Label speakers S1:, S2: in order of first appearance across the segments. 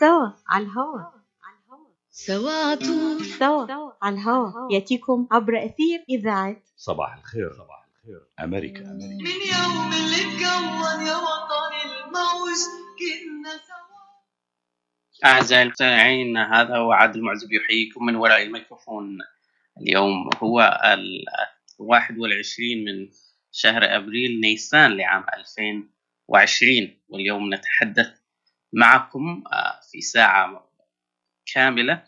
S1: سوا على الهوا.
S2: سوا على طول.
S1: سوا على الهوا. يأتيكم عبر أثير إذاعة.
S3: صباح الخير. صباح الخير. أمريكا أمريكا.
S4: من يوم اللي اتكون يا وطن الموج كنا سوا.
S5: أعزائي المستمعين هذا هو عادل معزب يحييكم من وراء الميكروفون. اليوم هو ال 21 من شهر أبريل نيسان لعام 2020 واليوم نتحدث معكم آه، في ساعة كاملة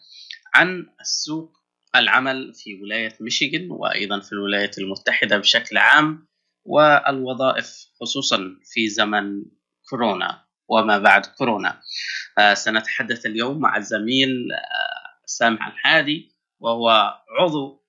S5: عن السوق العمل في ولاية ميشيغان وأيضا في الولايات المتحدة بشكل عام والوظائف خصوصا في زمن كورونا وما بعد كورونا. آه، سنتحدث اليوم مع الزميل آه، سامح الحادي وهو عضو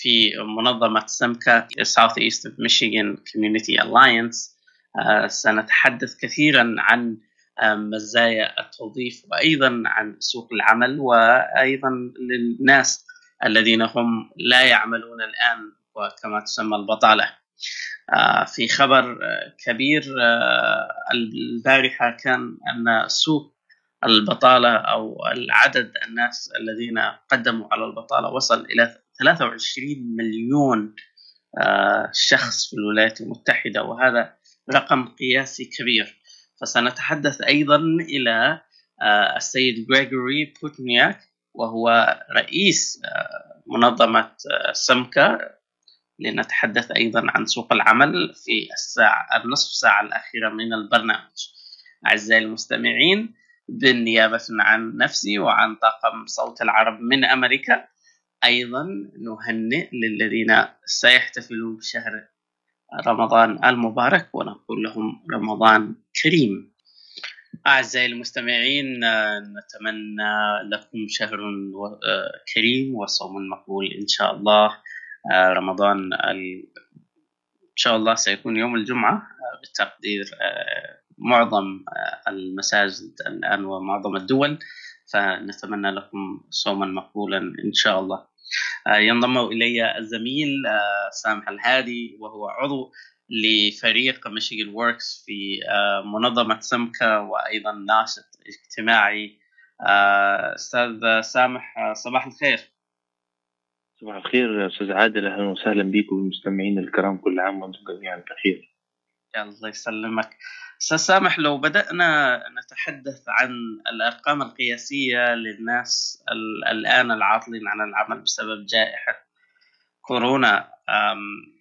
S5: في منظمة سمكة East of Michigan Community Alliance. آه، سنتحدث كثيرا عن مزايا التوظيف وأيضا عن سوق العمل وأيضا للناس الذين هم لا يعملون الآن وكما تسمى البطالة. آه، في خبر آه، كبير آه، البارحة كان أن سوق البطالة أو العدد الناس الذين قدموا على البطالة وصل إلى 23 مليون شخص في الولايات المتحدة وهذا رقم قياسي كبير. فسنتحدث أيضا إلى آه، السيد غريغوري بوتنياك وهو رئيس آه، منظمة آه، سمكة. لنتحدث أيضا عن سوق العمل في الساعة النصف ساعة الأخيرة من البرنامج. أعزائي المستمعين بالنيابة عن نفسي وعن طاقم صوت العرب من أمريكا أيضا نهنئ للذين سيحتفلون بشهر رمضان المبارك ونقول لهم رمضان كريم. أعزائي المستمعين نتمنى لكم شهر كريم وصوم مقبول إن شاء الله. رمضان ال... إن شاء الله سيكون يوم الجمعة. بتقدير آه، معظم المساجد الآن ومعظم الدول فنتمنى لكم صوما مقبولا إن شاء الله. ينضم إلي الزميل آه، سامح الهادي وهو عضو لفريق ميشيغان ووركس في آه، منظمة سمكة وأيضا ناشط اجتماعي. آه، أستاذ سامح آه، صباح الخير.
S6: صباح الخير أستاذ عادل أهلا وسهلا بكم والمستمعين الكرام كل عام وأنتم جميعا بخير.
S5: الله يسلمك. سامح لو بدأنا نتحدث عن الأرقام القياسية للناس ال- الآن العاطلين عن العمل بسبب جائحة كورونا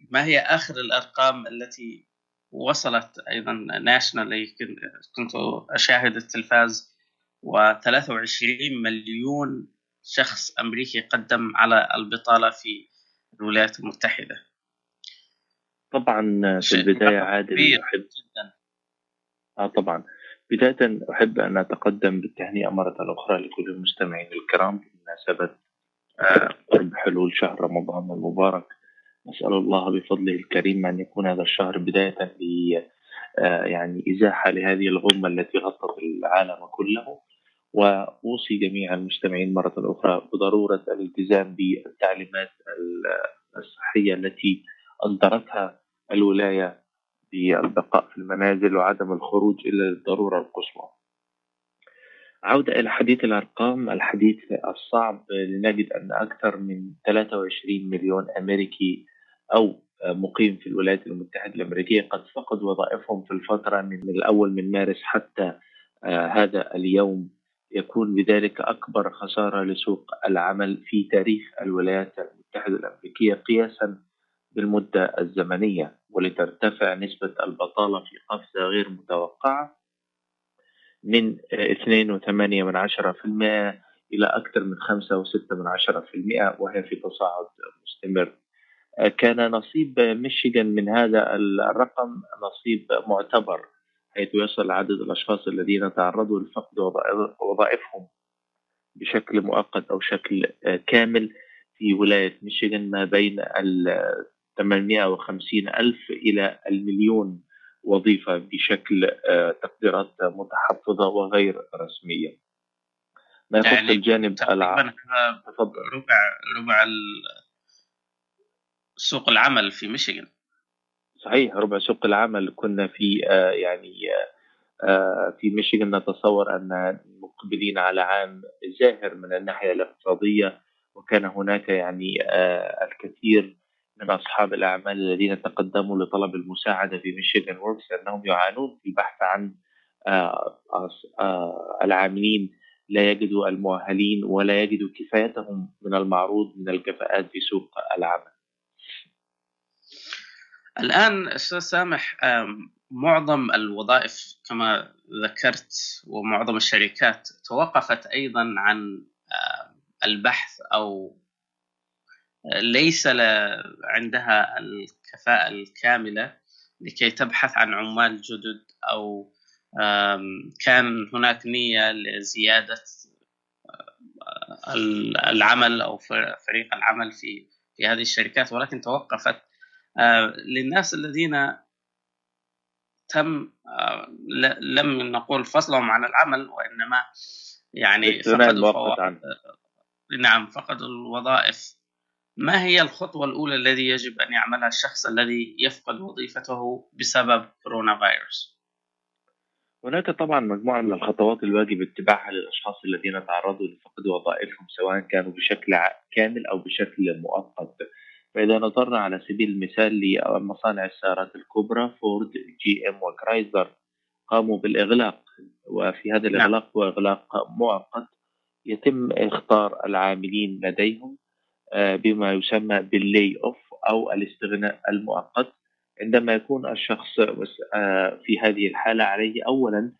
S5: ما هي آخر الأرقام التي وصلت أيضا ناشونالي كنت أشاهد التلفاز و23 مليون شخص أمريكي قدم على البطالة في الولايات المتحدة.
S6: طبعا في
S5: رقم
S6: عادل احب
S5: جدا.
S6: آه طبعا. بداية أحب أن أتقدم بالتهنئة مرة أخرى لكل المستمعين الكرام بمناسبه آه، قرب حلول شهر رمضان المبارك. نسال الله بفضله الكريم أن يكون هذا الشهر بداية ل آه، يعني إزاحة لهذه الغمة التي غطت العالم كله. وأوصي جميع المستمعين مرة أخرى بضرورة الالتزام بالتعليمات ال- الصحية التي أصدرتها الولاية بالبقاء في المنازل وعدم الخروج إلا للضرورة القصوى. عودة إلى حديث الأرقام. الحديث الصعب. لنجد أن أكثر من 23 مليون أمريكي أو مقيم في الولايات المتحدة الأمريكية قد فقدوا وظائفهم في الفترة من الأول من مارس حتى آه، هذا اليوم يكون بذلك أكبر خسارة لسوق العمل في تاريخ الولايات المتحدة الأمريكية قياسا بالمدة الزمنية. ولترتفع نسبة البطالة في قفزة غير متوقعة من 2.8 من عشرة في المئة إلى أكثر من 5.6 من عشرة في المئة وهي في تصاعد مستمر. كان نصيب ميشيغان من هذا الرقم نصيب معتبر حيث يصل عدد الأشخاص الذين تعرضوا لفقد وظائف- وظائفهم بشكل مؤقت أو شكل كامل في ولاية ميشيغان ما بين 850 ألف إلى المليون وظيفة بشكل آه، تقديرات متحفظة وغير رسمية. ما يخص
S5: يعني
S6: الجانب
S5: تقريبا
S6: الع...
S5: هذا
S6: تفضل.
S5: ربع ربع سوق العمل في ميشيغان.
S6: صحيح ربع سوق العمل كنا في آه، يعني آه، في ميشيغان. نتصور أن مقبلين على عام زاهر من الناحية الاقتصادية وكان هناك يعني الكثير من أصحاب الأعمال الذين تقدموا لطلب المساعدة في ميشيغان ووركس لأنهم يعانون في البحث عن العاملين. لا يجدوا المؤهلين ولا يجدوا كفايتهم من المعروض من الكفاءات في سوق العمل.
S5: الآن أستاذ سامح معظم الوظائف كما ذكرت ومعظم الشركات توقفت أيضا عن البحث أو ليس عندها الكفاءة الكاملة لكي تبحث عن عمال جدد أو كان هناك نية لزيادة العمل أو فريق العمل في في هذه الشركات ولكن توقفت. للناس الذين تم لم نقول فصلهم عن العمل وإنما يعني فقدوا نعم فقدوا الوظائف. ما هي الخطوة الأولى الذي يجب أن يعملها الشخص الذي يفقد وظيفته بسبب كورونا فيروس؟
S6: هناك طبعا مجموعة من الخطوات الواجب اتباعها للأشخاص الذين تعرضوا لفقد وظائفهم سواء كانوا بشكل كامل أو بشكل مؤقت فإذا نظرنا على سبيل المثال لمصانع السيارات الكبرى فورد GM وكرايزلر قاموا بالإغلاق وفي هذا نعم. الإغلاق هو إغلاق مؤقت يتم إخطار العاملين لديهم بما يسمى بال lay off أو الاستغناء المؤقت. عندما يكون الشخص آه، في هذه الحالة عليه أولا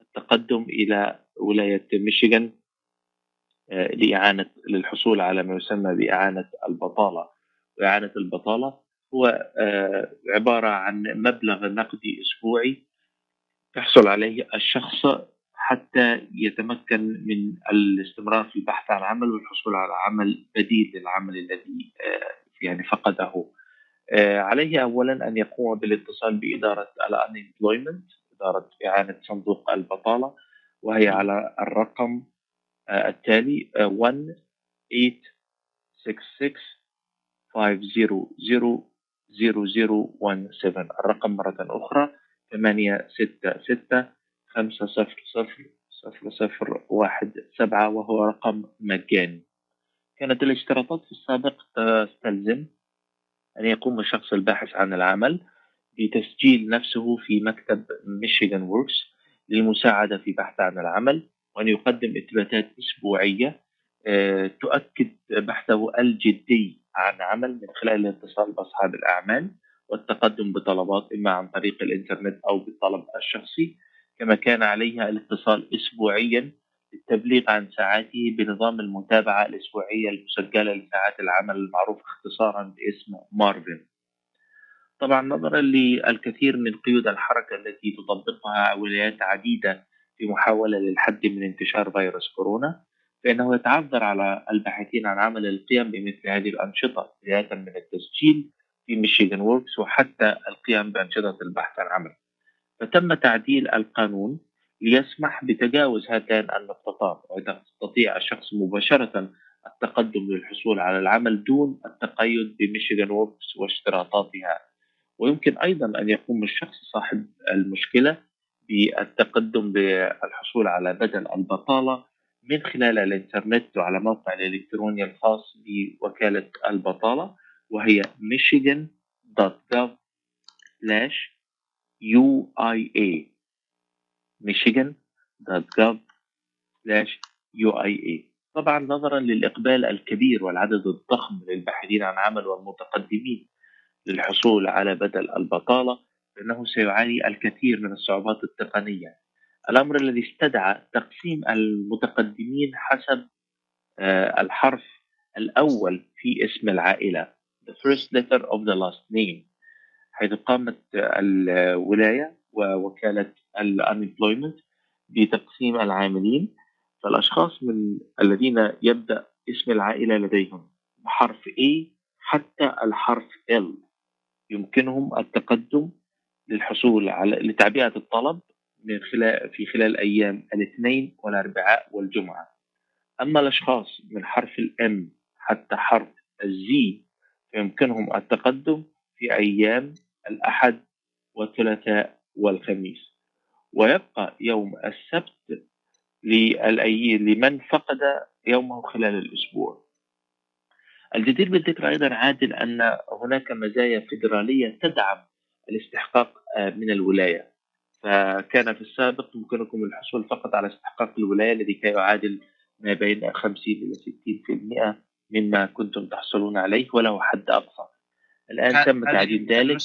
S6: التقدم إلى ولاية ميشيغان آه، لإعانة للحصول على ما يسمى بإعانة البطالة. وإعانة البطالة هو عبارة عن مبلغ نقدي أسبوعي يحصل عليه الشخص حتى يتمكن من الاستمرار في البحث عن عمل والحصول على عمل بديل للعمل الذي آه، يعني فقده. آه، عليه اولا أن يقوم بالاتصال بإدارة الانemployment إدارة إعانة صندوق البطالة وهي على الرقم آه، التالي 1 866 500 الرقم مرة أخرى 866 خمسة صفر صفر صفر صفر واحد سبعة وهو رقم مجاني. كانت الاشتراطات في السابق تستلزم أن يقوم الشخص الباحث عن العمل بتسجيل نفسه في مكتب ميشيغان ووركس للمساعدة في بحث عن العمل وأن يقدم إثباتات أسبوعية آه، تؤكد بحثه الجدي عن عمل من خلال الاتصال بأصحاب الأعمال والتقدم بطلبات إما عن طريق الإنترنت أو بالطلب الشخصي كما كان عليها الاتصال أسبوعيا للتبليغ عن ساعاته بنظام المتابعة الأسبوعية المسجلة لساعات العمل المعروف اختصارا باسم مارفن. طبعا نظرا للكثير من قيود الحركة التي تطبقها ولايات عديدة في محاولة للحد من انتشار فيروس كورونا فإنه يتعذر على الباحثين عن عمل القيام بمثل هذه الأنشطة بداية من التسجيل في Michigan Works وحتى القيام بأنشطة البحث عن عمل. فتم تعديل القانون ليسمح بتجاوز هاتان النقطتان ويستطيع الشخص مباشرة التقدم للحصول على العمل دون التقيد ب Michigan Works واشتراطاتها. ويمكن أيضا أن يقوم الشخص صاحب المشكلة بالتقدم بالحصول على بدل البطالة من خلال الإنترنت وعلى موقع الإلكتروني الخاص بوكالة البطالة وهي michigan.gov UIA michigan.gov UIA طبعا نظرا للإقبال الكبير والعدد الضخم للباحثين عن عمل والمتقدمين للحصول على بدل البطالة فإنه سيعاني الكثير من الصعوبات التقنية. الأمر الذي استدعى تقسيم المتقدمين حسب آه، الحرف الأول في اسم العائلة the first letter of the last name. حيث قامت الولاية ووكالة الانemployment بتقسيم العاملين فالأشخاص من الذين يبدأ اسم العائلة لديهم بحرف A حتى الحرف L يمكنهم التقدم للحصول على لتعبئة الطلب من خلال في خلال أيام الاثنين والأربعاء والجمعة. أما الأشخاص من حرف الام حتى حرف الزي فيمكنهم التقدم في أيام الأحد والثلاثاء والخميس. ويبقى يوم السبت لمن فقد يومه خلال الأسبوع. الجدير بالذكر أيضا عادل أن هناك مزايا فيدرالية تدعم الاستحقاق من الولاية. فكان في السابق يمكنكم الحصول فقط على استحقاق الولاية الذي كان يعادل ما بين 50 إلى 60% مما كنتم تحصلون عليه وله حد أقصى. الآن تم تعديل ذلك.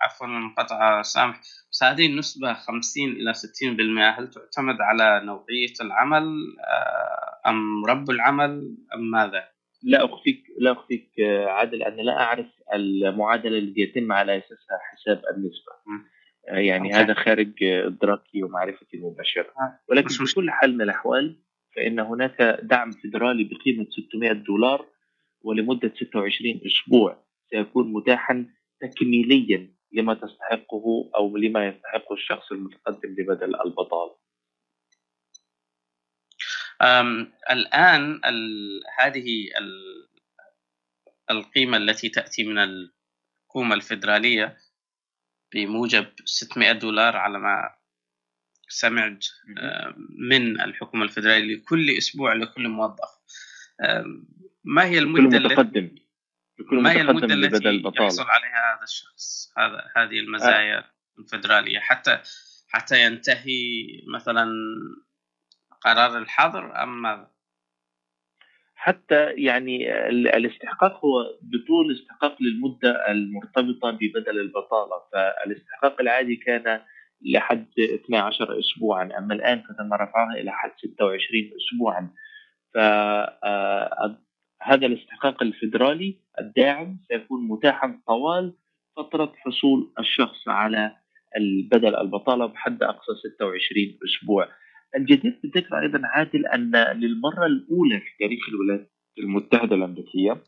S5: عفوا المقاطعة سامح. بس هذه النسبة 50 إلى 60% هل تعتمد على نوعية العمل آه، أم رب العمل أم ماذا؟
S6: لا أخفيك لا أخفيك آه، عادل أنا لا أعرف المعادلة التي يتم على أساسها حساب النسبة. آه، يعني أوكي. هذا خارج إدراكي ومعرفتي المباشرة. ولكن في كل حال من الأحوال فإن هناك دعم فيدرالي بقيمة 600 دولار ولمدة 26 أسبوع. سيكون متاحا تكميليا لما تستحقه أو لما يستحقه الشخص المتقدم لبدل البطالة
S5: الآن هذه القيمة التي تأتي من الحكومة الفيدرالية بموجب 600 دولار على ما سمعت من الحكومة الفيدرالية لكل أسبوع لكل موظف. ما هي المدة
S6: كل متقدم.
S5: ما هي المدة التي يحصل عليها هذا الشخص هذا هذه المزايا آه. الفدرالية حتى حتى ينتهي مثلا قرار الحظر أم ماذا؟
S6: حتى يعني الاستحقاق هو بطول استحقاق للمدة المرتبطة ببدل البطالة فالاستحقاق العادي كان لحد 12 أسبوعا أما الآن فتم رفعها إلى حد 26 أسبوعا ف آه، هذا الاستحقاق الفيدرالي الداعم سيكون متاحا طوال فترة حصول الشخص على البدل البطالة بحد أقصى 26 أسبوع. الجدير بالذكر أيضا عادل أن للمرة الأولى في تاريخ الولايات المتحدة الأمريكية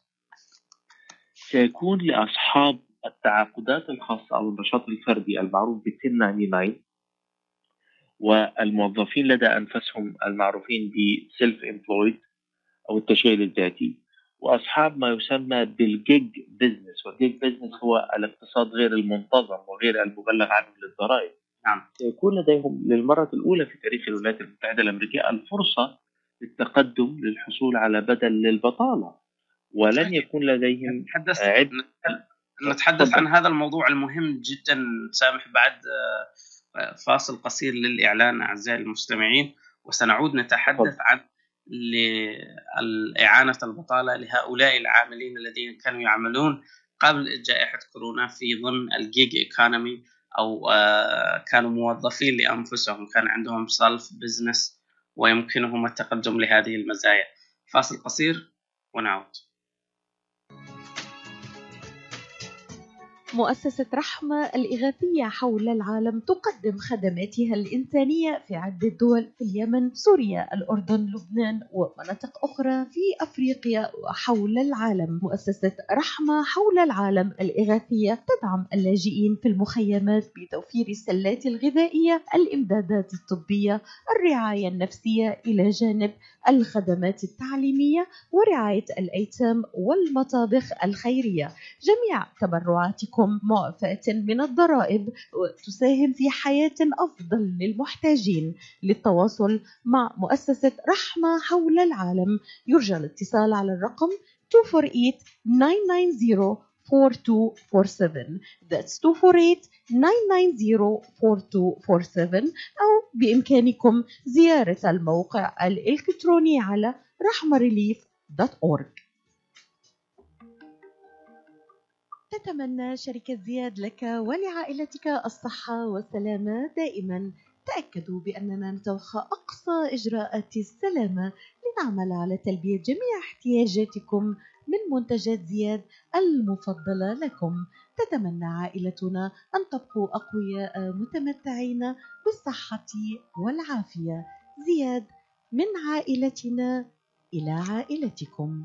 S6: سيكون لأصحاب التعاقدات الخاصة أو النشاط الفردي المعروف ب 1099 والموظفين لدى أنفسهم المعروفين ب self employed أو التشغيل الذاتي. وأصحاب ما يسمى بال gig business وال gig business هو الاقتصاد غير المنتظم وغير المبلغ عنه للضرائب.
S5: نعم.
S6: سيكون لديهم للمرة الأولى في تاريخ الولايات المتحدة الأمريكية الفرصة للتقدم للحصول على بدل للبطالة. ولن يكون لديهم
S5: نتحدث عد... نتحدث عن هذا الموضوع المهم جدا سامح بعد آه، فاصل قصير للإعلان أعزائي المستمعين وسنعود نتحدث عن لإعانة البطالة لهؤلاء العاملين الذين كانوا يعملون قبل جائحة كورونا في ضمن ال gig economy أو آه، كانوا موظفين لأنفسهم كان عندهم self business ويمكنهم التقدم لهذه المزايا. فاصل قصير ونعود.
S1: مؤسسة رحمة الإغاثية حول العالم تقدم خدماتها الإنسانية في عدة دول في اليمن، سوريا، الأردن، لبنان ومناطق أخرى في أفريقيا وحول العالم. مؤسسة رحمة حول العالم الإغاثية تدعم اللاجئين في المخيمات بتوفير السلات الغذائية، الإمدادات الطبية، الرعاية النفسية إلى جانب الخدمات التعليمية ورعاية الأيتام والمطابخ الخيرية. جميع تبرعاتكم لكم معفاة من الضرائب وتساهم في حياة أفضل للمحتاجين للتواصل مع مؤسسة رحمة حول العالم. يرجى الاتصال على الرقم 248 990 4247 That's 248 990 4247 أو بإمكانكم زيارة الموقع الإلكتروني على رحمريليف.org تتمنى شركة زياد لك ولعائلتك الصحة والسلامة دائما. تأكدوا أننا نتوخى أقصى إجراءات السلامة لنعمل على تلبية جميع احتياجاتكم من منتجات زياد المفضلة لكم. تتمنى عائلتنا أن تبقوا أقوياء متمتعين بالصحة والعافية. زياد من عائلتنا إلى عائلتكم.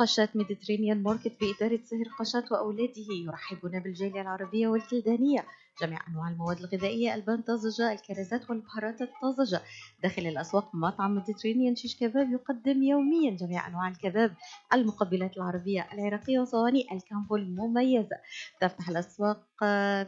S1: قشات Mediterranean Market بإدارة سهر قشات وأولاده يرحبون بالجالية العربية والكلدانية جميع أنواع المواد الغذائية ألبان طازجة الكرزات والبهارات الطازجة داخل الأسواق مطعم Mediterranean شيش كباب يقدم يوميا جميع أنواع الكباب المقبلات العربية العراقية وصواني ال combo المميزة تفتح الأسواق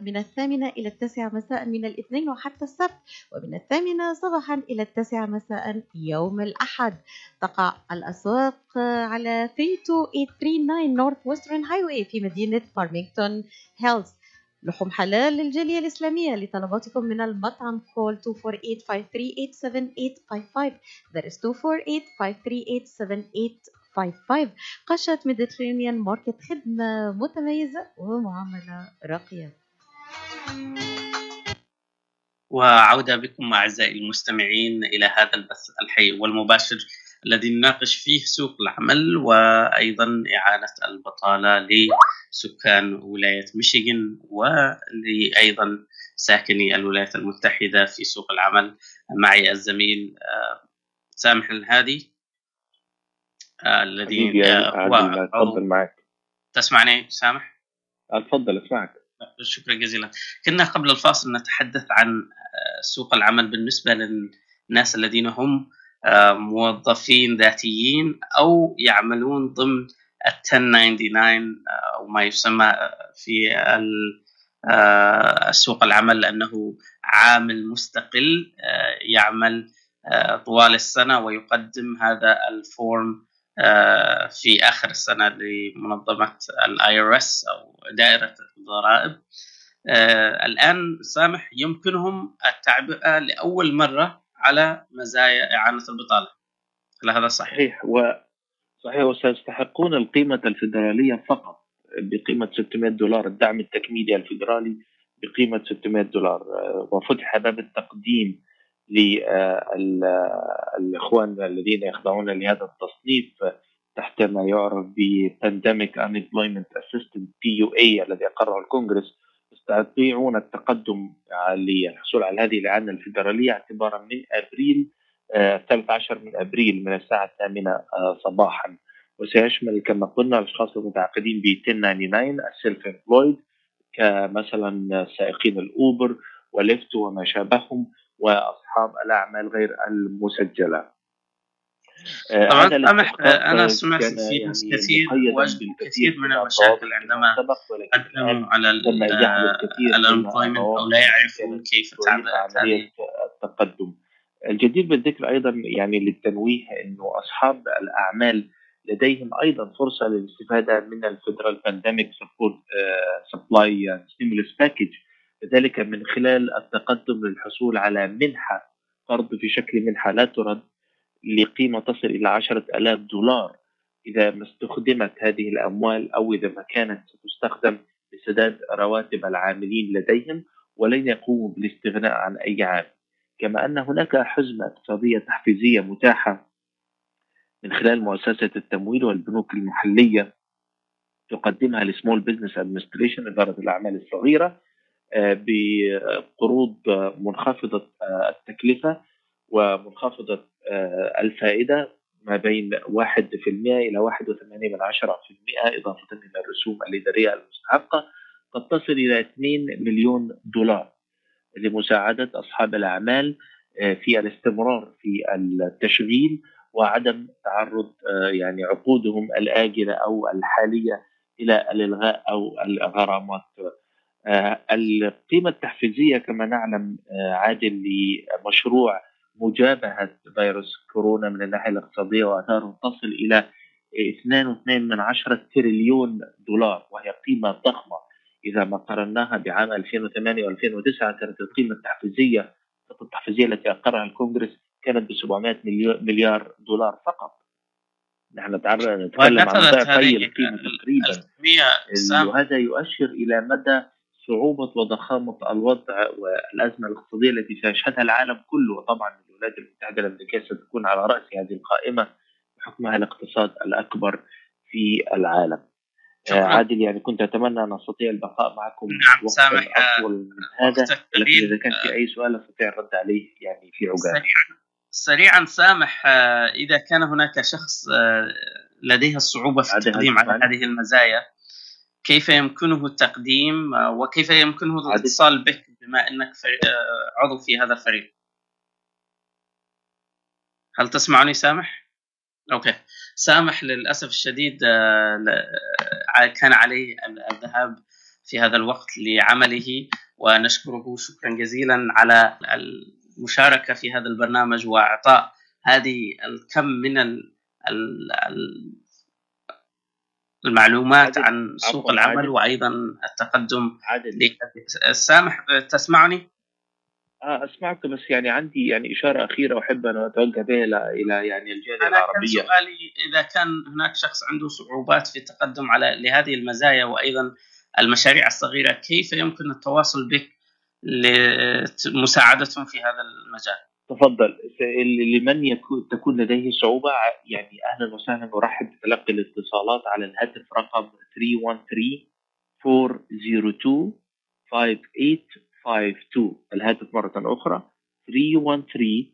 S1: من الثامنة إلى التاسعة مساء من الاثنين وحتى السبت ومن الثامنة صباحا إلى التاسعة مساء يوم الأحد. تقع الأسواق على 32839 Northwestern Highway في مدينة فارمينغتون هيلز لحوم حلال للجالية الإسلامية لطلباتكم من المطعم call 248-538-7855 that is 248-538-7855 قشات Mediterranean Market خدمة متميزة ومعاملة راقية.
S5: وعودة بكم أعزائي المستمعين إلى هذا البث الحي والمباشر الذي نناقش فيه سوق العمل وأيضا إعانة البطالة لسكان ولاية ميشيغان ولأيضا ساكني الولايات المتحدة في سوق العمل. معي الزميل سامح الهادي الذي
S6: عادل اتفضل معك.
S5: تسمعني سامح؟
S6: اتفضل اسمعك.
S5: شكرا جزيلا. كنا قبل الفاصل نتحدث عن سوق العمل بالنسبة للناس الذين هم موظفين ذاتيين أو يعملون ضمن ال 1099 أو ما يسمى في سوق العمل أنه عامل مستقل يعمل طوال السنة ويقدم هذا ال form في آخر السنة لمنظمة ال IRS أو دائرة الضرائب. الآن سامح يمكنهم التعبئة لأول مرة على مزايا إعانة البطالة. هل هذا صحيح؟
S6: صحيح. و صحيح. وسيستحقون القيمة الفيدرالية فقط بقيمة 600 دولار. الدعم التكميلي الفيدرالي بقيمة 600 دولار. وفتح باب التقديم للإخوان الذين يخضعون لهذا التصنيف تحت ما يعرف ب Pandemic Unemployment Assistance PUA الذي أقره الكونغرس. يستطيعون التقدم للحصول على هذه الإعانة الفيدرالية اعتبارا من أبريل الثالث عشر من أبريل من الساعة الثامنة صباحا. وسيشمل كما قلنا الأشخاص المتعاقدين ب 1099 ال self-employed كمثلا سائقين الأوبر وليفت وما شابههم وأصحاب الأعمال غير المسجلة.
S5: طبعا سامح أنا سمعت في ناس يعني كثير واجهوا كثير من المشاكل عندما قدموا على ال unemployment أو لا يعرفون كيف تعمل
S6: التقدم. الجدير بالذكر أيضا يعني للتنويه إنه أصحاب الأعمال لديهم أيضا فرصة للاستفادة من ال federal pandemic support supply stimulus package ذلك من خلال التقدم للحصول على منحة قرض في شكل منحة لا ترد لقيمة تصل إلى عشرة ألاف دولار. إذا ما استخدمت هذه الأموال أو إذا ما كانت ستستخدم لسداد رواتب العاملين لديهم ولن يقوموا بالاستغناء عن أي عامل. كما أن هناك حزمة اقتصادية تحفيزية متاحة من خلال مؤسسة التمويل والبنوك المحلية تقدمها ال Small Business Administration إدارة الأعمال الصغيرة بقروض منخفضة التكلفة ومنخفضة الفائدة ما بين 1% إلى 1.8% إضافة إلى الرسوم الإدارية المستحقة قد تصل إلى 2 مليون دولار لمساعدة أصحاب الأعمال في الاستمرار في التشغيل وعدم تعرض يعني عقودهم الآجلة أو الحالية إلى الإلغاء أو الغرامات. القيمة التحفيزية كما نعلم عادل لمشروع مجابهة فيروس كورونا من الناحية الاقتصادية وآثاره تصل إلى 2.2 من عشرة تريليون دولار وهي قيمة ضخمة. إذا ما قارناها بعام 2008 و2009 كانت القيمة التحفيزية الخطة التحفيزية التي أقرها الكونغرس كانت ب 700 مليار دولار فقط. نحن نتكلم عن ضعف هذه القيمة تقريبا. وهذا يؤشر إلى مدى صعوبة وضخامة الوضع والأزمة الاقتصادية التي سيشهدها العالم كله وطبعا الولايات المتحدة الأمريكية ستكون على رأس هذه القائمة بحكمها الاقتصاد الأكبر في العالم. شكرا. عادل يعني كنت أتمنى أن أستطيع البقاء معكم
S5: نعم سامح.
S6: أطول من هذا لكن إذا كان في أي سؤال أستطيع الرد عليه يعني في عجالة
S5: سريعا سريعا سامح. إذا كان هناك شخص لديه الصعوبة في التقديم على هذه المزايا كيف يمكنه التقديم وكيف يمكنه الاتصال بك بما إنك عضو في هذا الفريق؟ هل تسمعني سامح أوكي سامح للأسف الشديد كان عليه الذهاب في هذا الوقت لعمله ونشكره شكرا جزيلا على المشاركة في هذا البرنامج وإعطاء هذه الكم من المعلومات. عن سوق العمل. وأيضا التقدم. سامح تسمعني؟
S6: آه اسمعك بس يعني عندي يعني إشارة أخيرة أحب أن أتوجه بها إلى إلى يعني الجاليه العربيه. كان
S5: سؤالي إذا كان هناك شخص عنده صعوبات في التقدم على لهذه المزايا وأيضا المشاريع الصغيرة كيف يمكن التواصل بك لمساعدتهم في هذا المجال؟
S6: تفضل لمن يكون تكون لديه صعوبة يعني أهلا وسهلا نرحب بتلقي الاتصالات على الهاتف رقم 313 402 5852 الهاتف مرة أخرى. 313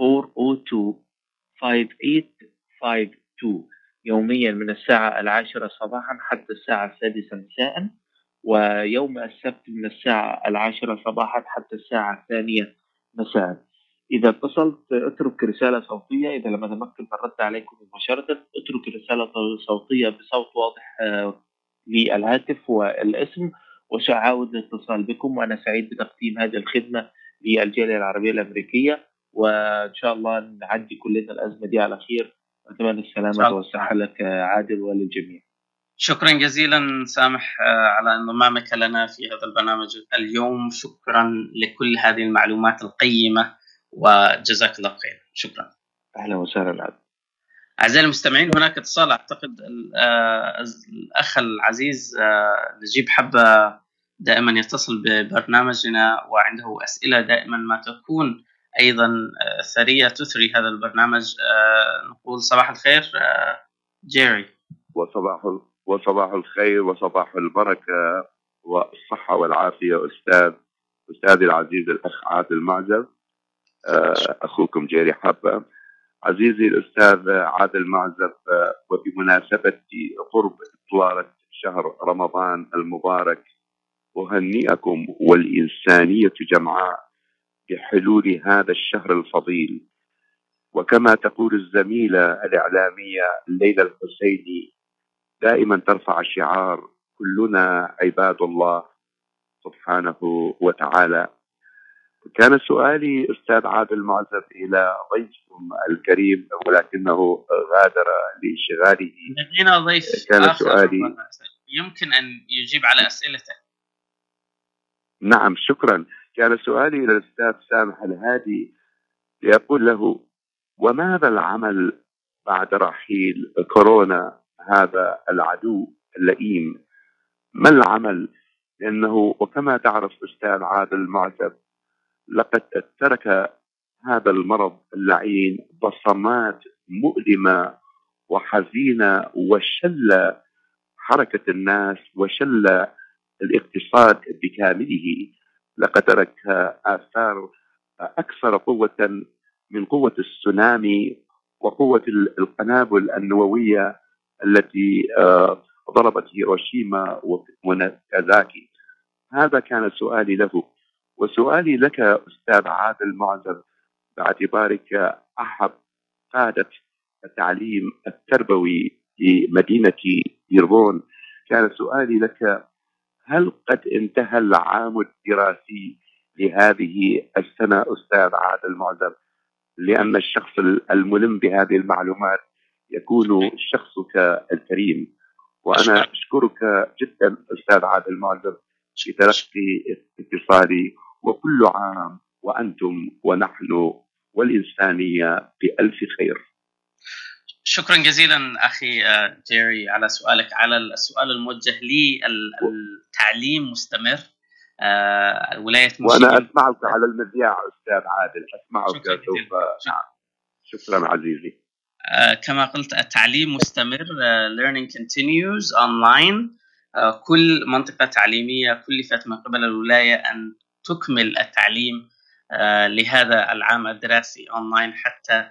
S6: 402 5852 يوميا من الساعة العاشرة صباحا حتى الساعة السادسة مساء. ويوم السبت من الساعة العاشرة صباحا حتى الساعة الثانية مساء. إذا اتصلت اترك رسالة صوتية. إذا لم أتمكن من الرد عليكم مباشرة اترك رسالة صوتية بصوت واضح للهاتف والاسم. وسأعاود الاتصال بكم وأنا سعيد بتقديم هذه الخدمة للجالية العربية الأمريكية وإن شاء الله نعدي كلنا الأزمة دي على خير. أتمنى السلامة والصحة لك عادل وللجميع.
S5: شكرا جزيلا سامح على انضمامك لنا في هذا البرنامج اليوم. شكرا لكل هذه المعلومات القيمة وجزاك الله خير شكرا.
S6: أهلا وسهلا. عبد
S5: أعزائي المستمعين هناك اتصال أعتقد الأخ العزيز نجيب حبة دائما يتصل ببرنامجنا وعنده أسئلة دائما ما تكون أيضا ثرية تثري هذا البرنامج. نقول صباح الخير جيري.
S7: وصباح وصباح الخير وصباح البركة والصحة والعافية أستاذ أستاذي العزيز الأخ عادل معجب أخوكم جيري حبه عزيزي الأستاذ عادل معزب وبمناسبة قرب إطلالة شهر رمضان المبارك أهنئكم والإنسانية جمعاء بحلول هذا الشهر الفضيل. وكما تقول الزميلة الإعلامية ليلى الحسيني دائما ترفع شعار كلنا عباد الله سبحانه وتعالى. كان سؤالي أستاذ عادل معزب إلى ضيفكم الكريم ولكنه غادر لانشغاله.
S5: لدينا ضيف
S7: كان سؤالي
S5: يمكن أن يجيب على اسئلته
S7: نعم شكرا. كان سؤالي إلى الأستاذ سامح الهادي ليقول له وماذا العمل بعد رحيل كورونا هذا العدو اللئيم؟ ما العمل؟ لأنه وكما تعرف أستاذ عادل معزب لقد ترك هذا المرض اللعين بصمات مؤلمة وحزينة وشل حركة الناس وشل الاقتصاد بكامله لقد ترك آثار أكثر قوة من قوة السونامي وقوة القنابل النووية التي ضربت هيروشيما وناكازاكي. هذا كان سؤالي له. وسؤالي لك أستاذ عادل معزب باعتبارك أحد قادة التعليم التربوي في مدينة ديربون كان سؤالي لك هل قد انتهى العام الدراسي لهذه السنة أستاذ عادل معزب لأن الشخص الملم بهذه المعلومات يكون شخصك الكريم. وأنا أشكرك. جدا أستاذ عادل معذب في تلقي اتصالي وكل عام وأنتم ونحن والإنسانية بألف خير.
S5: شكرا جزيلا أخي آه، جيري على سؤالك على السؤال الموجه لي التعليم مستمر آه، ولايه
S7: وأنا أسمعك على المذياع أستاذ عادل أسمعك سوف. نعم. شكرا عزيزي.
S5: آه، كما قلت التعليم مستمر learning continues online كل منطقة تعليمية كلفت من قبل الولاية أن تكمل التعليم لهذا العام الدراسي أونلاين حتى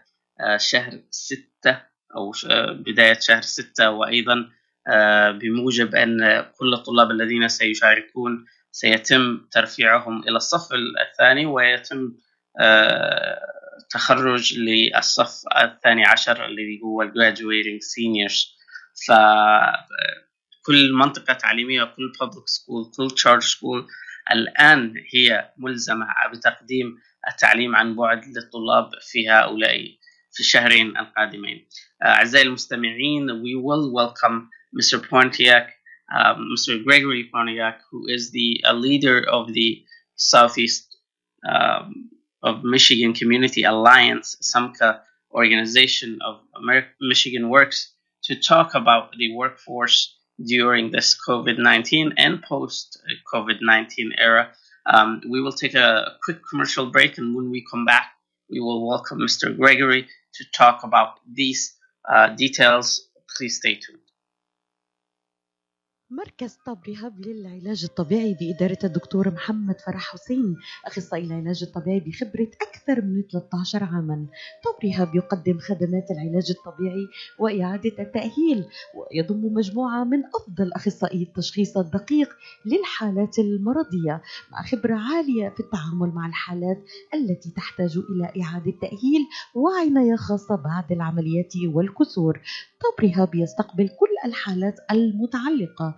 S5: شهر ستة. أو بداية شهر ستة وأيضا آه، بموجب أن كل الطلاب الذين سيشاركون سيتم ترفيعهم إلى الصف الثاني ويتم آه، تخرج للصف الثاني عشر الذي هو graduating seniors. فكل منطقة تعليمية كل public school كل charter school الآن هي ملزمة بتقديم التعليم عن بعد للطلاب في هؤلاء في الشهرين القادمين. أعزائي المستمعين we will welcome Mr. Pontiac um, Mr. Gregory Pontiac who is the a leader of the Southeast um, of Michigan Community Alliance SAMCA organization of America, Michigan Works to talk about the workforce during this COVID-19 and post COVID-19 era. Um, we will take a quick commercial break and when we come back we will welcome Mr. Gregory to talk about these uh, uh, details. Please stay tuned.
S1: مركز طب رهاب للعلاج الطبيعي بإدارة الدكتور محمد فرح حسين أخصائي العلاج الطبيعي بخبرة أكثر من 13 عاما. طب رهاب يقدم خدمات العلاج الطبيعي وإعادة التأهيل ويضم مجموعة من أفضل أخصائي التشخيص الدقيق للحالات المرضية مع خبرة عالية في التعامل مع الحالات التي تحتاج إلى إعادة تأهيل وعناية خاصة بعد العمليات والكسور. طب رهاب يستقبل كل الحالات المتعلقة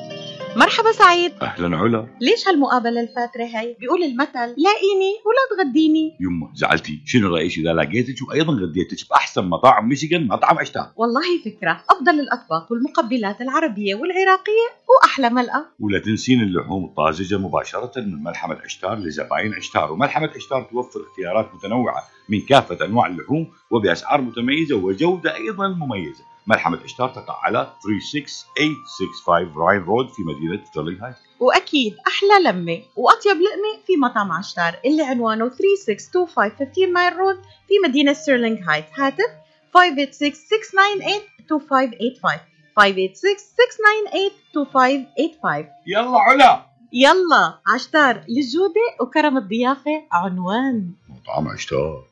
S1: مرحبا سعيد.
S3: أهلا علا.
S1: ليش هالمقابلة الفاترة هاي؟ بيقول المثل لاقيني ولا تغديني.
S3: يما زعلتي. شنو رأيك إذا لقيتك وأيضا غديتك بأحسن مطاعم ميشيغان مطعم عشتار
S1: والله فكرة. أفضل الأطباق والمقبلات العربية والعراقية وأحلى ملقا
S3: ولا تنسين اللحوم الطازجة مباشرة من ملحمة عشتار لزباين عشتار. وملحمة عشتار توفر اختيارات متنوعة من كافة أنواع اللحوم وبأسعار متميزة وجودة أيضا مميزة. ملحمة عشتار تقع على 36865 راين رود في مدينة ستيرلينغ هايت.
S1: وأكيد أحلى لمة وأطيب لقمة في مطعم عشتار اللي عنوانه 3625 مايل رود في مدينة ستيرلينغ هايت. هاتف 586-698-2585 586-698-2585
S3: يلا علا.
S1: يلا عشتار للجودة وكرم الضيافة عنوان.
S3: مطعم عشتار.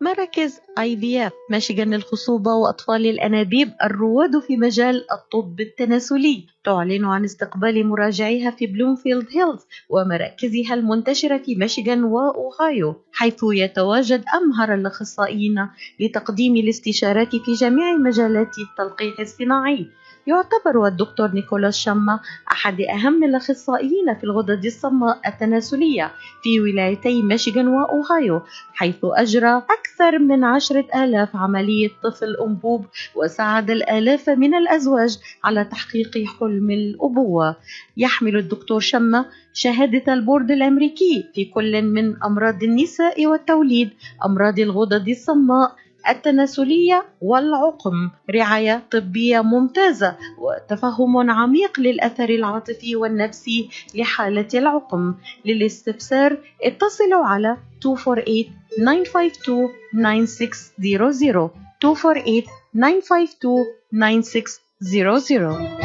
S1: مراكز IVF ميشيغان للخصوبة وأطفال الأنابيب الرواد في مجال الطب التناسلي. تعلن عن استقبال مراجعيها في بلومفيلد هيلز ومراكزها المنتشرة في ميشيغان وأوهايو حيث يتواجد أمهر الأخصائيين لتقديم الاستشارات في جميع مجالات التلقيح الصناعي. يعتبر الدكتور نيكولاس شما أحد أهم الأخصائيين في الغدد الصماء التناسلية في ولايتي ميشيغان وأوهايو حيث أجرى أكثر من عشرة آلاف عملية طفل أنبوب وساعد الآلاف من الأزواج على تحقيق حلم الأبوة. يحمل الدكتور شما شهادة البورد الأمريكي في كل من أمراض النساء والتوليد أمراض الغدد الصماء التناسلية والعقم. رعاية طبية ممتازة وتفهم عميق للأثر العاطفي والنفسي لحالة العقم. للاستفسار اتصلوا على 248 952 9600 248 952 9600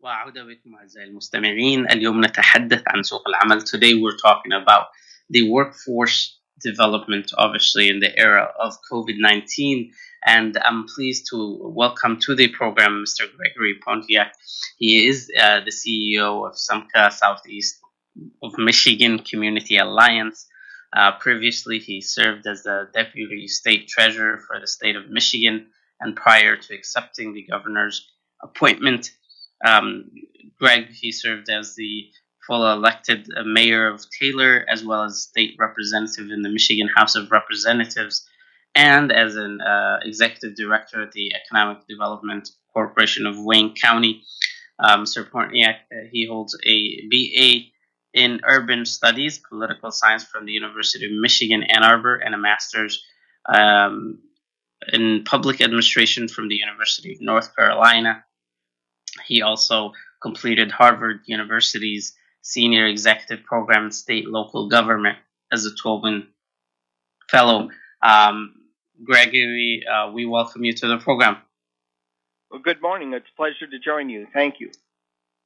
S5: وعودة بكم أعزائي المستمعين اليوم نتحدث عن سوق العمل. Today we're talking about the workforce development obviously in the era of COVID-19 and I'm pleased to welcome to the program Mr. Gregory Pontiac. He is uh, the CEO of SAMCA Southeast of Michigan Community Alliance. Uh, previously, he served as the Deputy State Treasurer for the state of Michigan, and prior to accepting the governor's appointment, um, Greg, he served as the full elected uh, mayor of Taylor, as well as state representative in the Michigan House of Representatives, and as an uh, executive director at the Economic Development Corporation of Wayne County. Um, Mr. Portniak, uh, he holds a BA in Urban Studies, Political Science from the University of Michigan, Ann Arbor, and a master's um, in Public Administration from the University of North Carolina. He also completed Harvard University's Senior Executive Program in State Local Government as a Tobin Fellow. Um, Gregory, uh, we welcome you to the program.
S8: Well, good morning. It's a pleasure to join you. Thank you.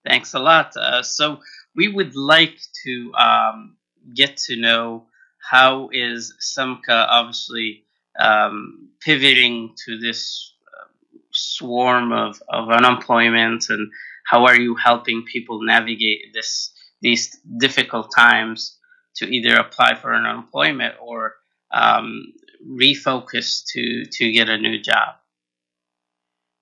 S5: Thanks a lot. Uh, so, we would like to um, get to know how is Samka obviously um, pivoting to this uh, swarm of, of unemployment and how are you helping people navigate this these difficult times to either apply for an unemployment or um, refocus to to get a new job.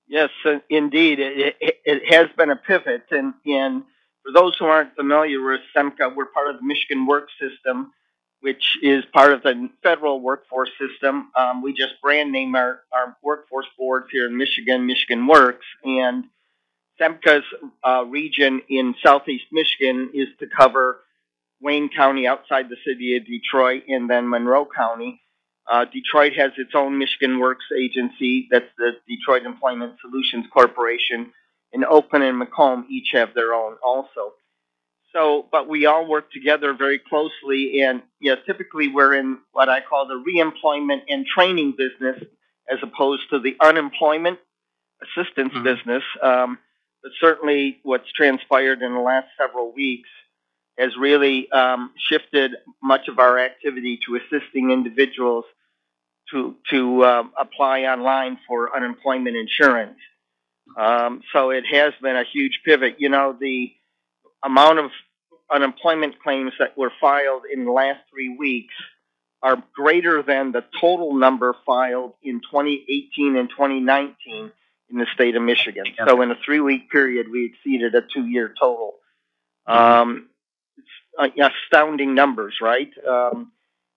S8: Yes uh, indeed. It, it, it, has been a pivot. And, and for those who aren't familiar with semca we're part of the michigan work system which is part of the federal workforce system. Um, we just brand name our, our workforce boards here in Michigan, Michigan Works, and SEMCA's uh, region in southeast Michigan is to cover Wayne County outside the city of Detroit and then Monroe County. Uh, Detroit has its own Michigan Works agency, that's the Detroit Employment Solutions Corporation, and Oakland and Macomb each have their own also. So, but we all work together very closely, and yeah, typically we're in what I call the reemployment and training business, as opposed to the unemployment assistance mm-hmm. business. Um, but certainly, what's transpired in the last several weeks has really um, shifted much of our activity to assisting individuals to to um, apply online for unemployment insurance. Um, so it has been a huge pivot. You know, the amount of unemployment claims that were filed in the last three weeks are greater than the total number filed in 2018 and 2019 in the state of Michigan. So in a three week period, we exceeded a two year total. Um, uh, astounding numbers, right? Um,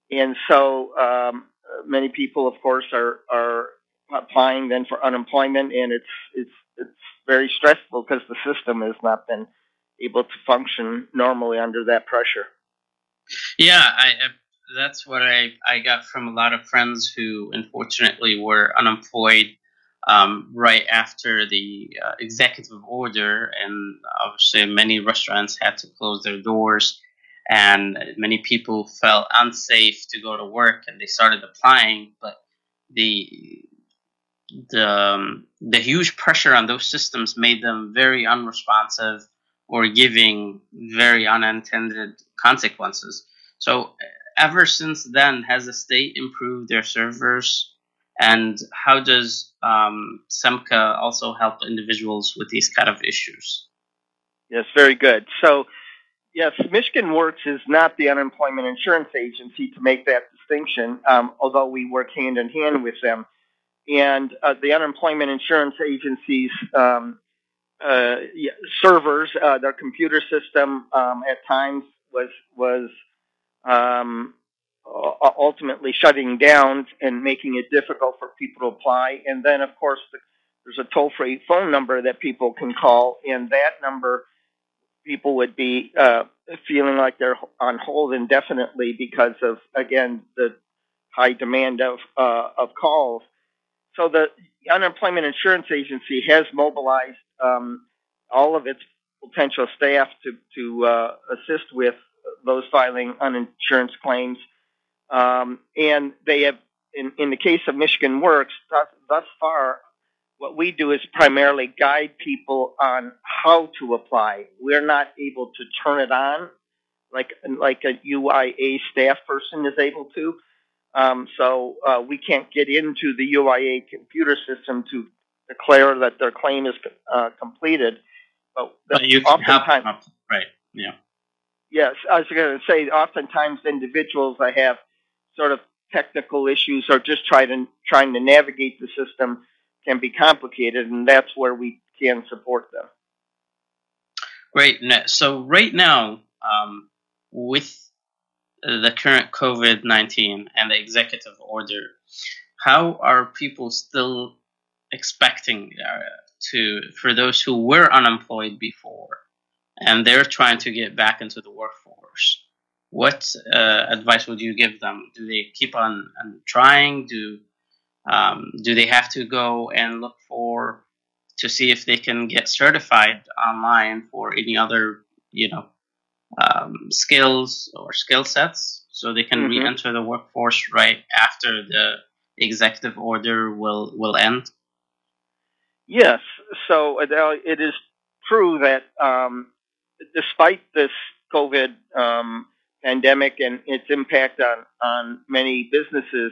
S8: and so um, many people, of course, are, are applying then for unemployment, and it's it's it's very stressful because the system has not been able to function normally under that pressure.
S5: Yeah, I, that's what I, I got from a lot of friends who unfortunately were unemployed um, right after the uh, executive order, and obviously many restaurants had to close their doors, and many people felt unsafe to go to work, and they started applying, but the the um, the huge pressure on those systems made them very unresponsive or giving very unintended consequences. So, ever since then, has the state improved their servers? And how does um, SEMCA also help individuals with these kind of issues?
S8: Yes, very good. So, yes, Michigan Works is not the unemployment insurance agency to make that distinction, um, although we work hand in hand with them. And uh, the unemployment insurance agency's um, uh, servers, uh, their computer system um, at times was was um, ultimately shutting down and making it difficult for people to apply. And then, of course, the, there's a toll-free phone number that people can call, and that number people would be uh, feeling like they're on hold indefinitely because of again the high demand of uh, of calls. So the unemployment insurance agency has mobilized um, all of its potential staff to, to uh, assist with those filing uninsurance claims. Um, and they have, in, in the case of Michigan Works, thus, thus far, what we do is primarily guide people on how to apply. We're not able to turn it on like like a UIA staff person is able to. Um, so uh, we can't get into the UIA computer system to declare that their claim is uh, completed. But,
S5: but you help them, right? Yeah.
S8: Yes, I was going to say. Oftentimes, individuals that have sort of technical issues or just try to trying to navigate the system can be complicated, and that's where we can support them.
S5: Great. So right now, um, with the current COVID 19 and the executive order, how are people still expecting uh, to, for those who were unemployed before and they're trying to get back into the workforce? What uh, advice would you give them? Do they keep on, on trying? Do um, do they have to go and look for to see if they can get certified online for any other you know um, skills or skill sets so they can mm-hmm. re-enter the workforce right after the executive order will will end
S8: yes so Adele, it is true that um, despite this covid um, pandemic and its impact on on many businesses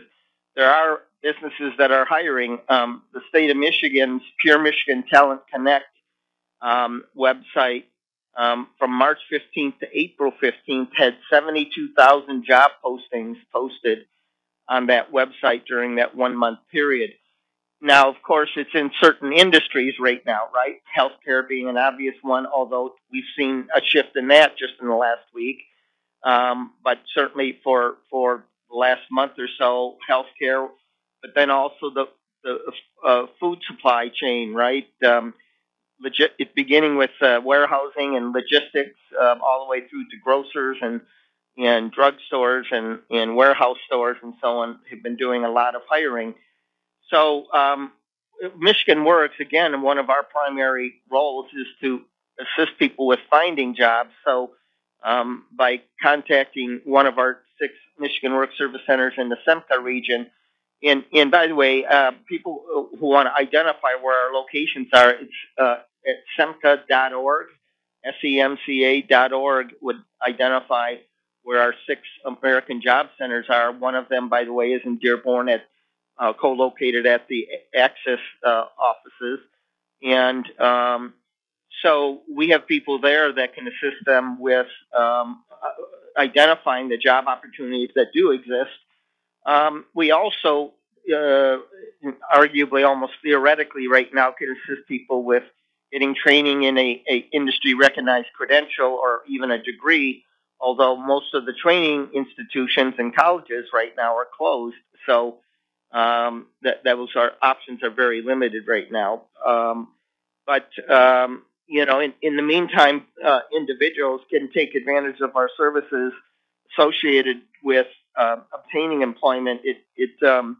S8: there are businesses that are hiring um, the state of michigan's pure michigan talent connect um, website um, from March 15th to April 15th had 72,000 job postings posted on that website during that one month period. Now, of course, it's in certain industries right now, right? Healthcare being an obvious one, although we've seen a shift in that just in the last week. Um, but certainly for for the last month or so, healthcare, but then also the the uh, food supply chain, right? Um, beginning with uh, warehousing and logistics, um, all the way through to grocers and and drugstores and and warehouse stores and so on have been doing a lot of hiring. So um, Michigan Works again, one of our primary roles is to assist people with finding jobs. So um, by contacting one of our six Michigan Work Service Centers in the SEMCA region. And, and by the way, uh, people who want to identify where our locations are, it's uh, at semca.org, S-E-M-C-A.org would identify where our six American Job Centers are. One of them, by the way, is in Dearborn, at uh, co-located at the Access uh, offices, and um, so we have people there that can assist them with um, identifying the job opportunities that do exist. Um, we also, uh, arguably, almost theoretically, right now, can assist people with getting training in a, a industry recognized credential or even a degree, although most of the training institutions and colleges right now are closed. So um, that those are options are very limited right now. Um, but um, you know, in, in the meantime, uh, individuals can take advantage of our services associated with uh, obtaining employment. It, it um,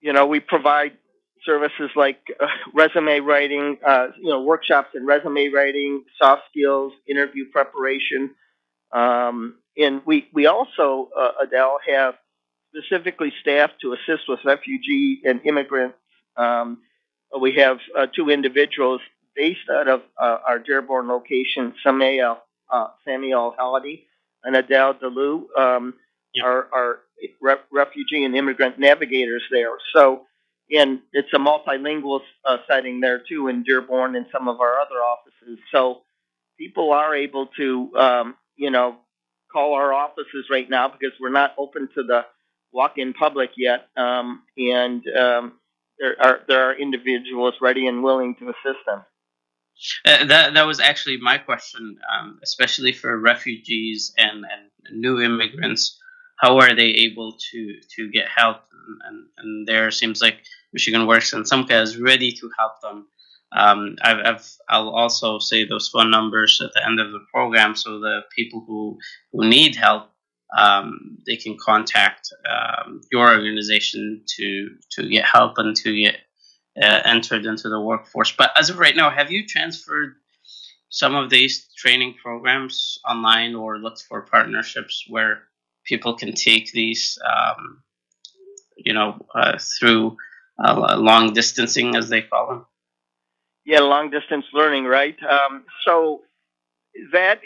S8: you know, we provide services like uh, resume writing, uh, you know, workshops in resume writing, soft skills, interview preparation. Um, and we, we also, uh, Adele, have specifically staffed to assist with refugee and immigrants. Um, we have uh, two individuals based out of uh, our Dearborn location, Samuel, uh, Samuel Halliday and Adele DeLu, um, yep. are, are re- refugee and immigrant navigators there. So and it's a multilingual uh, setting there too in Dearborn and some of our other offices. So people are able to, um, you know, call our offices right now because we're not open to the walk-in public yet, um, and um, there are there are individuals ready and willing to assist them.
S5: Uh, that that was actually my question, um, especially for refugees and, and new immigrants. How are they able to to get help? And, and there seems like michigan works and SEMCA is ready to help them. Um, I've, I've, I'll also say those phone numbers at the end of the program so the people who, who need help um, they can contact um, your organization to to get help and to get uh, entered into the workforce. But as of right now, have you transferred some of these training programs online or looked for partnerships where people can take these, um, you know, uh, through uh, long distancing, as they call them.
S8: Yeah, long distance learning, right? Um, so that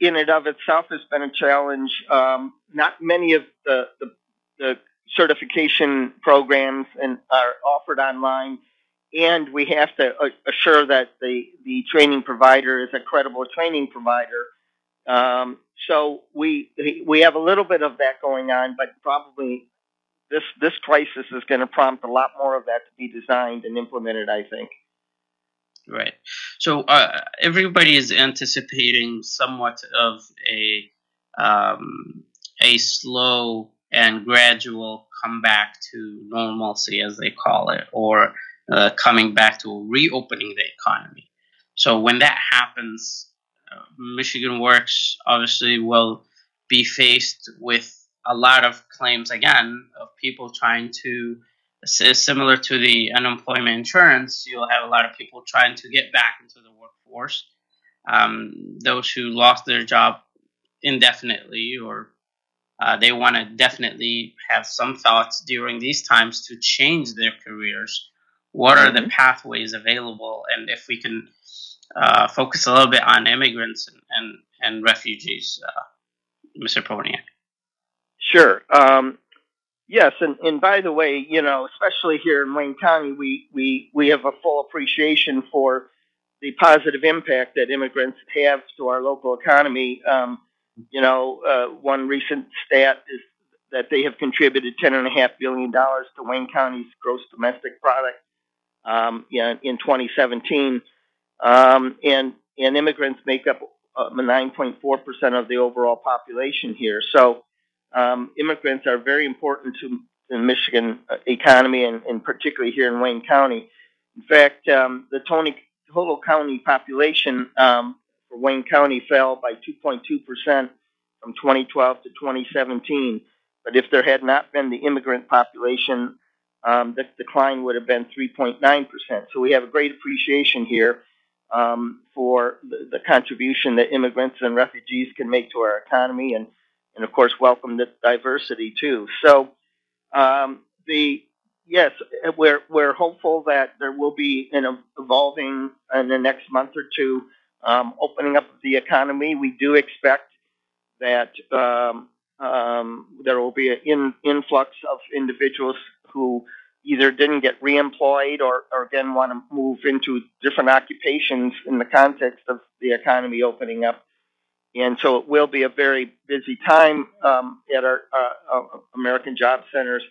S8: in and of itself has been a challenge. Um, not many of the, the, the certification programs and are offered online, and we have to assure that the the training provider is a credible training provider. Um, so we we have a little bit of that going on, but probably this this crisis is going to prompt a lot more of that to be designed and implemented. I think.
S5: Right. So uh, everybody is anticipating somewhat of a um, a slow and gradual comeback to normalcy, as they call it, or uh, coming back to reopening the economy. So when that happens, uh, Michigan Works obviously will be faced with a lot of claims again of people trying to similar to the unemployment insurance, you'll have a lot of people trying to get back into the workforce. Um, those who lost their job indefinitely or uh, they want to definitely have some thoughts during these times to change their careers. What are the mm-hmm. pathways available? And if we can uh, focus a little bit on immigrants and, and, and refugees, uh, Mr. Poniak.
S8: Sure. Um, Yes, and, and by the way, you know, especially here in Wayne County, we, we, we have a full appreciation for the positive impact that immigrants have to our local economy. Um, you know, uh, one recent stat is that they have contributed ten and a half billion dollars to Wayne County's gross domestic product um, in, in 2017, um, and and immigrants make up 9.4 uh, percent of the overall population here. So um, immigrants are very important to the Michigan uh, economy and, and particularly here in Wayne County. In fact, um, the Tony, total county population um, for Wayne County fell by 2.2% from 2012 to 2017. But if there had not been the immigrant population, um, the decline would have been 3.9%. So we have a great appreciation here um, for the, the, contribution that immigrants and refugees can make to our economy and and of course welcome the diversity too. So um, the yes, we're we're hopeful that there will be an evolving in the next month or two um, opening up the economy. We do expect that um, um, there will be an in, influx of individuals who either didn't get reemployed or, or again want to move into different occupations in the context of the economy opening up. And so it will be a very busy time um, at our uh, uh, American Job Centers.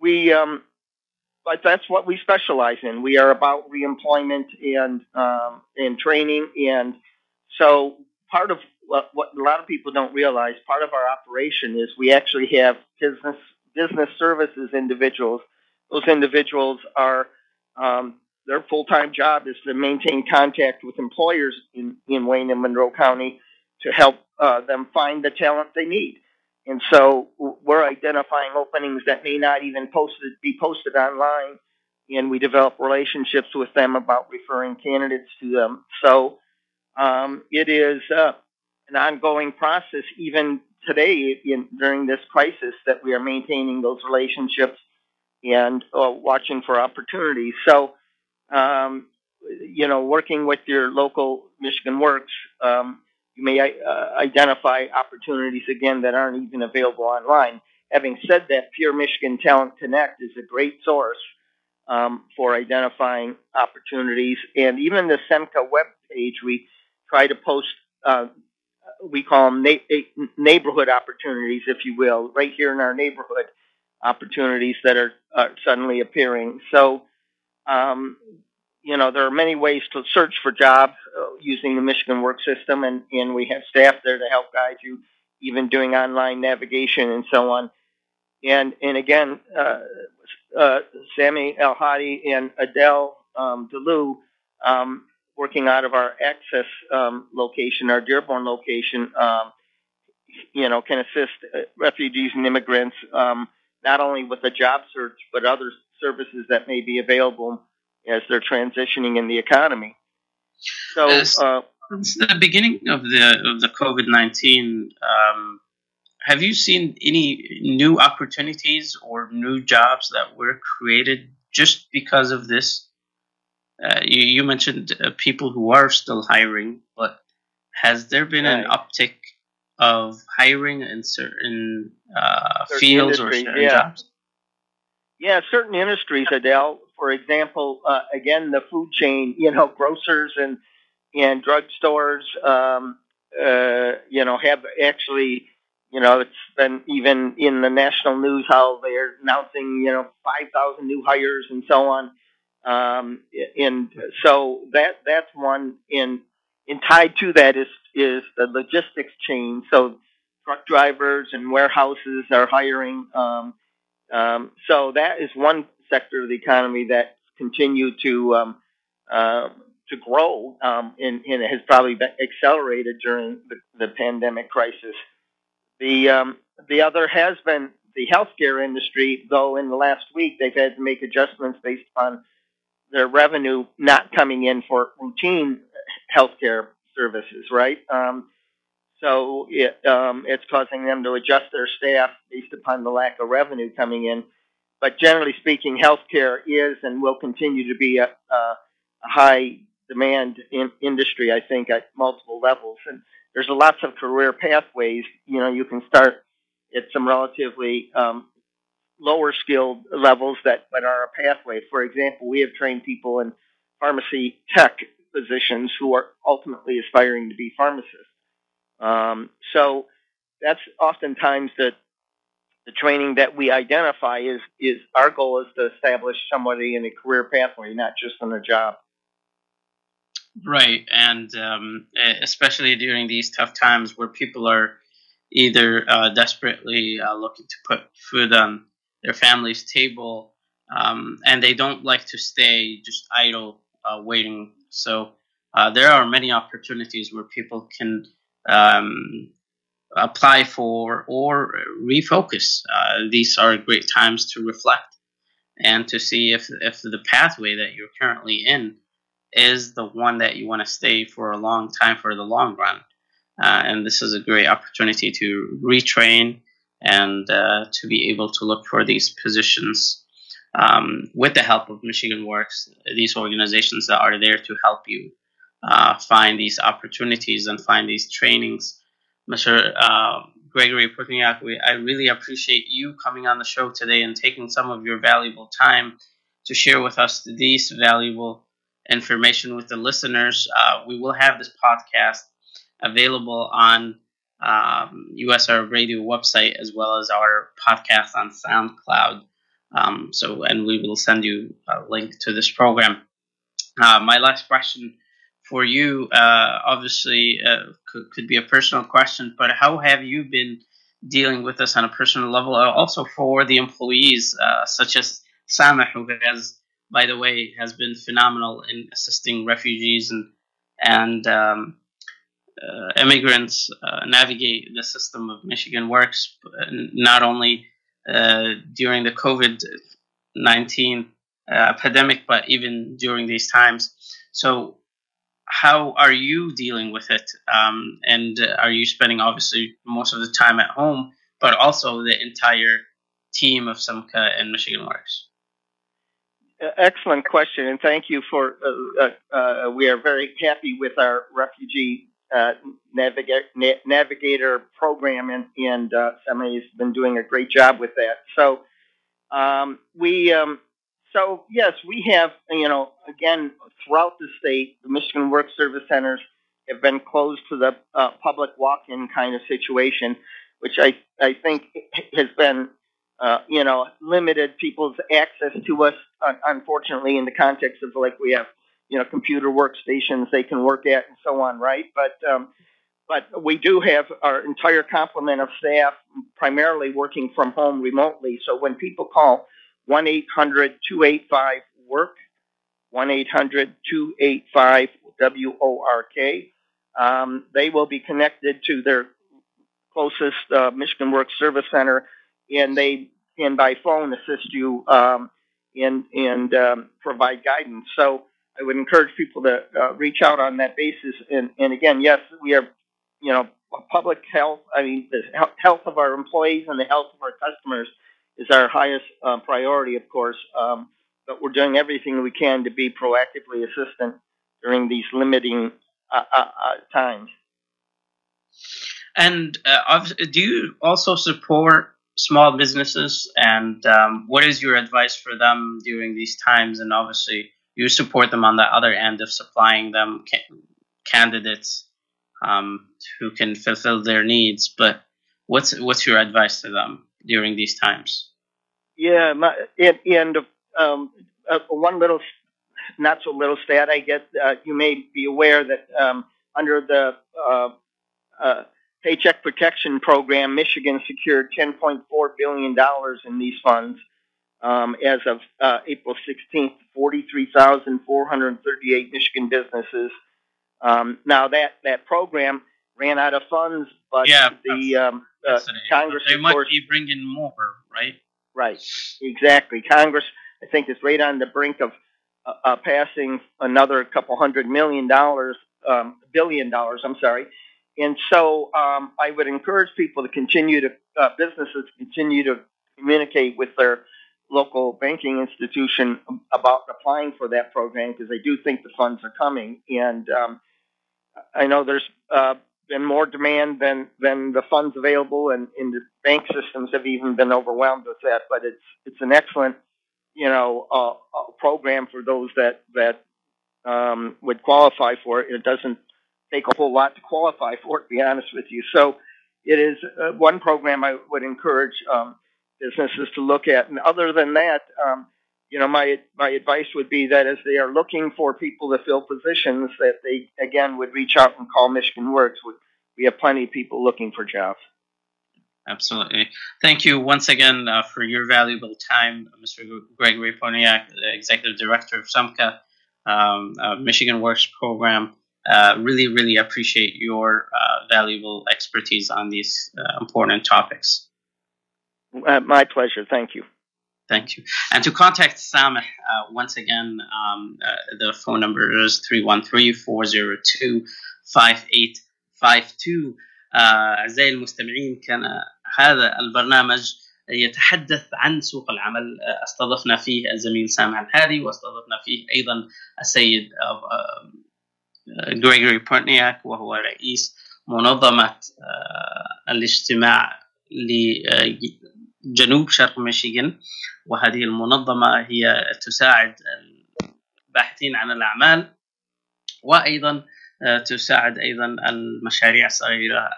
S8: We, um, but that's what we specialize in. We are about reemployment and um, and training, and so part of what, what a lot of people don't realize, part of our operation is we actually have business business services individuals. Those individuals are um, their full time job is to maintain contact with employers in, in Wayne and Monroe County to help uh, them find the talent they need. And so we're identifying openings that may not even posted be posted online, and we develop relationships with them about referring candidates to them. So um, it is uh, an ongoing process, even today in, during this crisis, that we are maintaining those relationships and uh, watching for opportunities. So, um, you know, working with your local Michigan Works. Um, you may uh, identify opportunities again that aren't even available online. Having said that, Pure Michigan Talent Connect is a great source um, for identifying opportunities, and even the SEMCA web page, we try to post. Uh, we call them na- neighborhood opportunities, if you will, right here in our neighborhood opportunities that are, are suddenly appearing. So um, you know, there are many ways to search for jobs uh, using the Michigan Work System, and, and we have staff there to help guide you, even doing online navigation and so on. And and again, uh, uh, Sammy El Hadi and Adele um, DeLu, um, working out of our Access um, location, our Dearborn location, um, you know, can assist uh, refugees and immigrants um, not only with a job search but other services that may be available as they're transitioning in the economy. So, uh,
S5: since the beginning of the of the COVID nineteen, um, have you seen any new opportunities or new jobs that were created just because of this? Uh, you, you mentioned uh, people who are still hiring, but has there been right. an uptick of hiring in certain, uh, certain fields or certain
S8: yeah.
S5: jobs?
S8: Yeah, certain industries, Adele. For example, uh, again, the food chain, you know, grocers and and drugstores, um, uh, you know, have actually, you know, it's been even in the national news how they're announcing, you know, 5,000 new hires and so on. Um, and so that that's one. In in tied to that is is the logistics chain. So truck drivers and warehouses are hiring. Um, um, so that is one sector of the economy that continue to um, uh, to grow um, and, and, has probably been accelerated during the, the pandemic crisis. The um, the other has been the healthcare industry, though in the last week they've had to make adjustments based on their revenue not coming in for routine healthcare services, right? Um, so it, um, it's causing them to adjust their staff based upon the lack of revenue coming in. But generally speaking, healthcare is and will continue to be a, a, high demand in industry, I think, at multiple levels. And there's lots of career pathways. You know, you can start at some relatively um, lower skilled levels that but are a pathway. For example, we have trained people in pharmacy tech positions who are ultimately aspiring to be pharmacists. Um, so that's oftentimes the the training that we identify is is our goal is to establish somebody in a career pathway, not just in a job.
S5: Right, and um, especially during these tough times where people are either uh, desperately uh, looking to put food on their family's table, um, and they don't like to stay just idle uh, waiting. So uh, there are many opportunities where people can um, apply for or refocus. Uh, these are great times to reflect and to see if, if the pathway that you're currently in is the one that you want to stay for a long time for the long run. Uh, and this is a great opportunity to retrain and uh, to be able to look for these positions um, with the help of Michigan Works, these organizations that are there to help you uh, find these opportunities and find these trainings. Mr. Uh, Gregory Prutniak, I really appreciate you coming on the show today and taking some of your valuable time to share with us these valuable information with the listeners. Uh, we will have this podcast available on um, USR Radio website as well as our podcast on SoundCloud. Um, so, and we will send you a link to this program. Uh, my last question for you, uh, obviously, uh, could, could be a personal question, but how have you been dealing with this on a personal level? Uh, also for the employees, uh, such as Sameh, who has, by the way, has been phenomenal in assisting refugees and and um, immigrants uh, navigate the system of Michigan Works, not only during the COVID nineteen epidemic, but even during these times. So, how are you dealing with it? Um, and uh, are you spending obviously most of the time at home, but also the entire team of SEMCA and Michigan Works?
S8: Excellent question, and thank you for. Uh, uh, uh we are very happy with our refugee uh, naviga- na- navigator program, and, and uh, has been doing a great job with that. So um, we um, so yes, we have you know again throughout the state, the Michigan Work Service Centers have been closed to the uh, public walk-in kind of situation, which I I think has been uh, you know limited people's access to us. Unfortunately, in the context of like we have you know computer workstations they can work at and so on, right? But um, but we do have our entire complement of staff primarily working from home remotely. So when people call 1 800 285 WORK, 1 800 285 WORK. Um, they will be connected to their closest uh, Michigan Work Service Center, and they can by phone assist you um, and and um, provide guidance. So I would encourage people to uh, reach out on that basis. And, and again, yes, we are, you know, public health. I mean, the health of our employees and the health of our customers is our highest uh, priority, of course. Um, but we're doing everything we can to be proactively assistant during these limiting uh, uh, uh times.
S5: And uh, do you also support small businesses? And um, what is your advice for them during these times? And obviously, you support them on the other end of supplying them ca- candidates um, who can fulfill their needs. But what's what's your advice to them during these times?
S8: Yeah, my, and um, uh, one little, not so little stat I get. Uh, you may be aware that um, under the uh, uh Paycheck Protection Program, Michigan secured $10.4 billion in these funds um, as of uh, April 16th, 43,438 Michigan businesses. Um, now, that, that program ran out of funds, but
S5: yeah,
S8: the um, uh, Congress.
S5: They might be bringing more, right?
S8: Right, exactly. Congress, I think, is right on the brink of uh, uh passing another couple hundred million dollars, um, billion dollars, I'm sorry, and so um, I would encourage people to continue to, uh, businesses continue to communicate with their local banking institution about applying for that program because I do think the funds are coming. And um, I know there's uh, been more demand than, than the funds available, and, and the bank systems have even been overwhelmed with that. But it's it's an excellent, you know, uh, uh program for those that that um, would qualify for it. It doesn't take a whole lot to qualify for it, to be honest with you. So it is uh, one program I would encourage um, businesses to look at. And other than that, um, you know, my my advice would be that as they are looking for people to fill positions, that they again would reach out and call Michigan Works. We have plenty of people looking for jobs.
S5: Absolutely. Thank you once again uh, for your valuable time, Mr. Gregory Porniak, the Executive Director of SUMCA, um, uh, Michigan Works Program. Uh, really, really appreciate your uh, valuable expertise on these uh, important topics.
S8: Uh, my pleasure. Thank you.
S5: Thank you. And to contact Sameh, uh, once again, um, the phone number is 313 402 5852. أعزائي المستمعين كان هذا البرنامج يتحدث عن سوق العمل استضفنا فيه الزميل سامح الهادي واستضفنا فيه ايضا السيد جريغوري بورنياك وهو رئيس منظمة الاجتماع لجنوب شرق ميشيغان وهذه المنظمة هي تساعد الباحثين عن الأعمال وأيضا تساعد أيضا المشاريع الصغيرة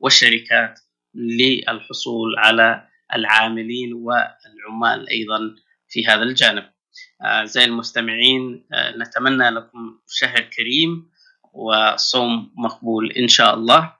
S5: والشركات للحصول على العاملين والعمال أيضا في هذا الجانب. آه، المستمعين آه، نتمنى لكم شهر كريم وصوم مقبول إن شاء الله.